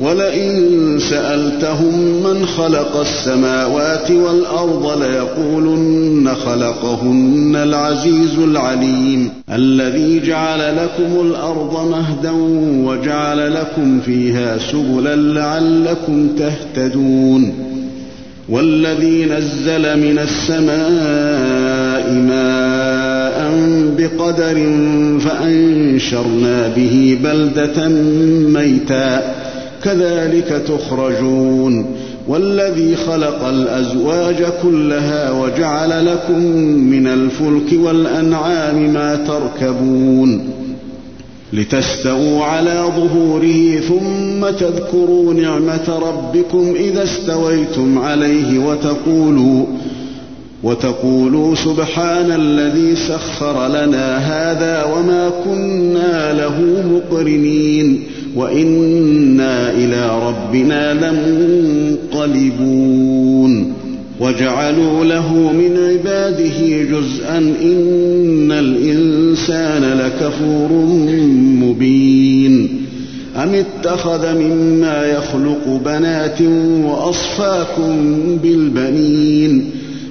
ولئن سألتهم من خلق السماوات والأرض ليقولن خلقهن العزيز العليم الذي جعل لكم الأرض مهدا وجعل لكم فيها سبلا لعلكم تهتدون والذي نزل من السماء ماء بقدر فأنشرنا به بلدة ميتا كذلك تخرجون والذي خلق الأزواج كلها وجعل لكم من الفلك والأنعام ما تركبون لتستووا على ظهوره ثم تذكروا نعمة ربكم إذا استويتم عليه وتقولوا وتقولوا سبحان الذي سخر لنا هذا وما كنا له مقرنين وإنا إلى ربنا لمنقلبون وجعلوا له من عباده جزءا إن الإنسان لكفور مبين أم اتخذ مما يخلق بنات وأصفاكم بالبنين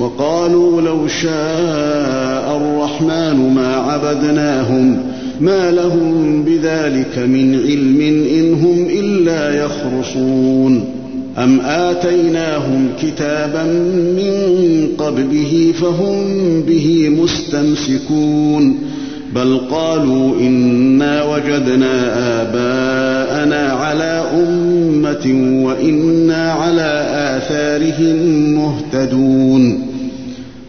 وقالوا لو شاء الرحمن ما عبدناهم ما لهم بذلك من علم إن هم إلا يخرصون. أم آتيناهم كتابا من قبله فهم به مستمسكون. بل قالوا إنا وجدنا آباءنا على أمة وإنا على آثارهم مهتدون.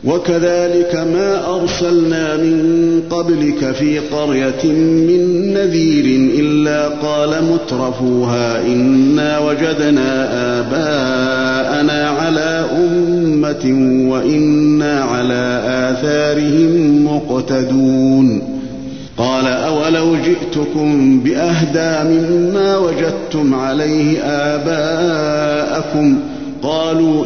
وكذلك ما أرسلنا من قبلك في قرية من نذير إلا قال مترفوها إنا وجدنا آباءنا على أمة وإنا على آثارهم مقتدون. قال أولو جئتكم بأهدى مما وجدتم عليه آباءكم؟ قالوا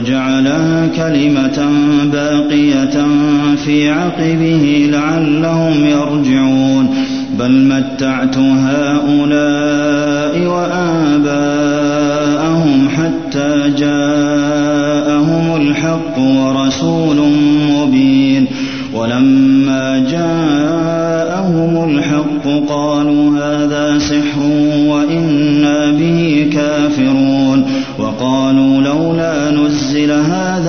وجعلها كلمة باقية في عقبه لعلهم يرجعون. بل متعت هؤلاء وآباءهم حتى جاءهم الحق ورسول مبين. ولما جاءهم الحق قالوا هذا سحر وإنا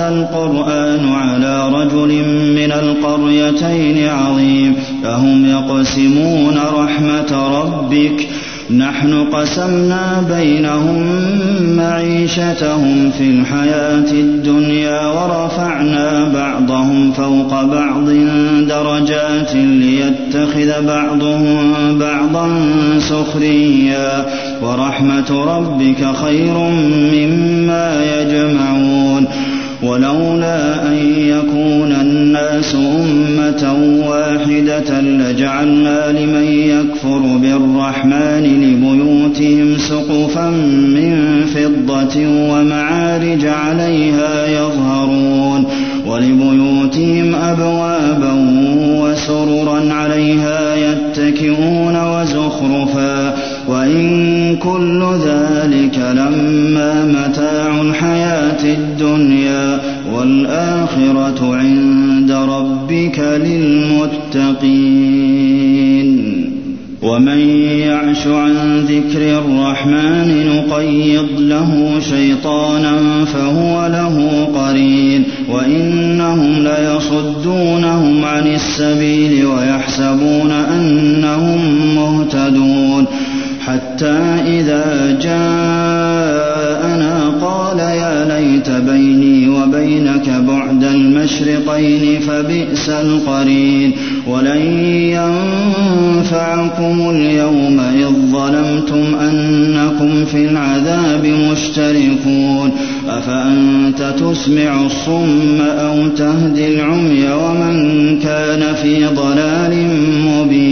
هذا القرآن على رجل من القريتين عظيم. أهم يقسمون رحمة ربك. نحن قسمنا بينهم معيشتهم في الحياة الدنيا ورفعنا بعضهم فوق بعض درجات ليتخذ بعضهم بعضا سخريا. ورحمة ربك خير مما يجمعون. ولولا أن يكون الناس أمة واحدة لجعلنا لمن يكفر بالرحمن لبيوتهم سقفا من فضة ومعارج عليها يظهرون ولبيوتهم أبوابا وسررا عليها يتكئون وزخرفا وإن كل ذلك لما متاع الحياة الدنيا والآخرة عند ربك للمتقين. ومن يعش عن ذكر الرحمن نقيض له شيطانا فهو له قرين. وإنهم ليصدونهم عن السبيل ويحسبون أنهم مهتدون. حتى إذا جاءنا قال يا ليت بيني وبينك بعد المشرقين فبئس القرين ولن ينفعكم اليوم إذ ظلمتم أنكم في العذاب مشتركون أفأنت تسمع الصم أو تهدي العمي ومن كان في ضلال مبين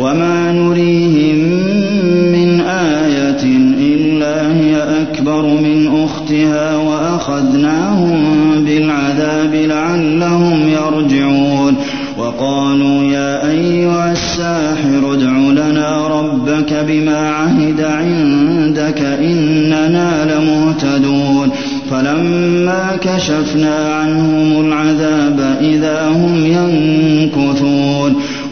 وما نريهم من آية إلا هي أكبر من أختها وأخذناهم بالعذاب لعلهم يرجعون وقالوا يا أيها الساحر ادع لنا ربك بما عهد عندك إننا لمهتدون فلما كشفنا عنهم العذاب إذا هم ينكثون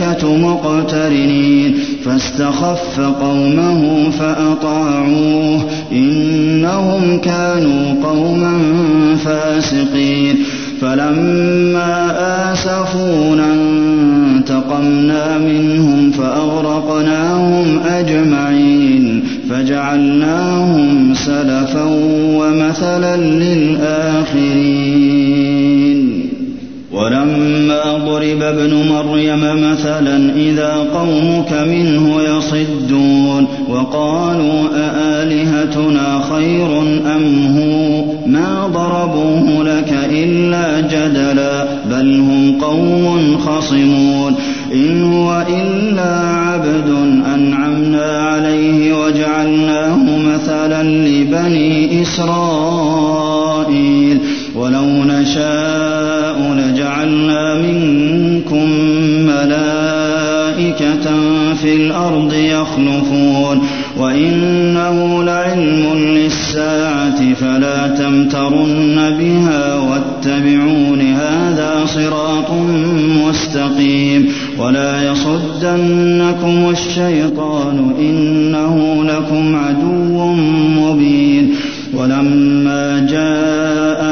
الملائكة مقترنين. فاستخف قومه فأطاعوه. إنهم كانوا قوما فاسقين. فلما آسفونا انتقمنا منهم فأغرقناهم أجمعين. فجعلناهم سلفا ومثلا للآخرين. ولما ضرب ابن مريم مثلا إذا قومك منه يصدون وقالوا أآلهتنا خير أم هو؟ ما ضربوه لك إلا جدلا بل هم قوم خصمون إن هو إلا عبد أنعمنا عليه وجعلناه مثلا لبني إسرائيل ولو نشاء لجعلنا منكم ملائكة في الأرض يخلفون وإنه لعلم للساعة فلا تمترن بها واتبعون هذا صراط مستقيم ولا يصدنكم الشيطان إنه لكم عدو مبين ولما جاء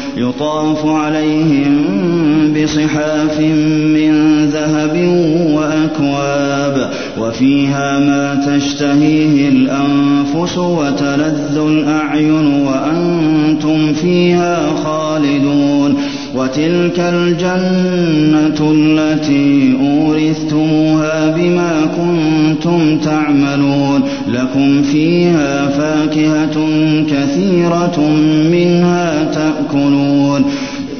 يطاف عليهم بصحاف من ذهب وأكواب وفيها ما تشتهيه الأنفس وتلذ الأعين وأنتم فيها خالدون. وتلك الجنة التي أورثتموها بما كنتم تعملون لكم فيها فاكهة كثيرة منها تأكلون.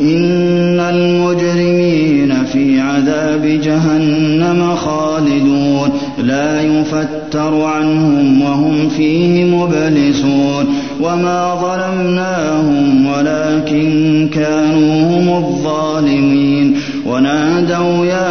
إن المجرمين في عذاب جهنم خالدون. لا يفتر عنهم وهم فيه مبلسون. وما ظلمناهم ولكن كانوا هم الظالمين. ونادوا يا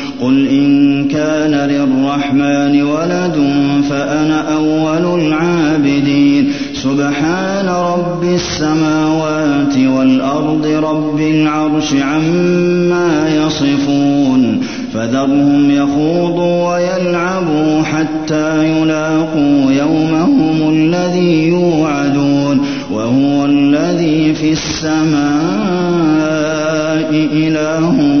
قل إن كان للرحمن ولد فأنا أول العابدين سبحان رب السماوات والأرض رب العرش عما يصفون فذرهم يخوضوا ويلعبوا حتى يلاقوا يومهم الذي يوعدون وهو الذي في السماء إله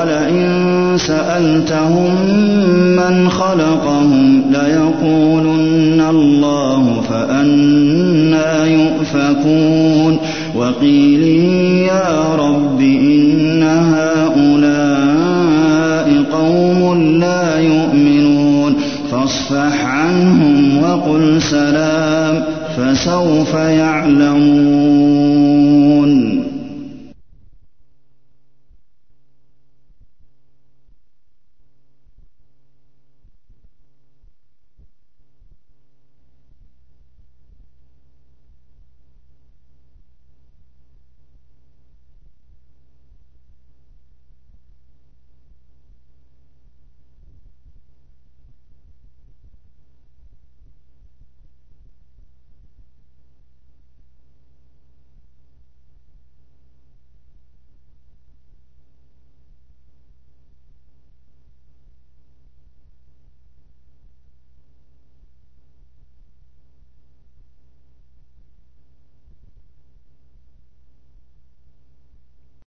ولئن سألتهم من خلقهم ليقولن الله فأنا يؤفكون وقيل يا رب إن هؤلاء قوم لا يؤمنون فاصفح عنهم وقل سلام فسوف يعلمون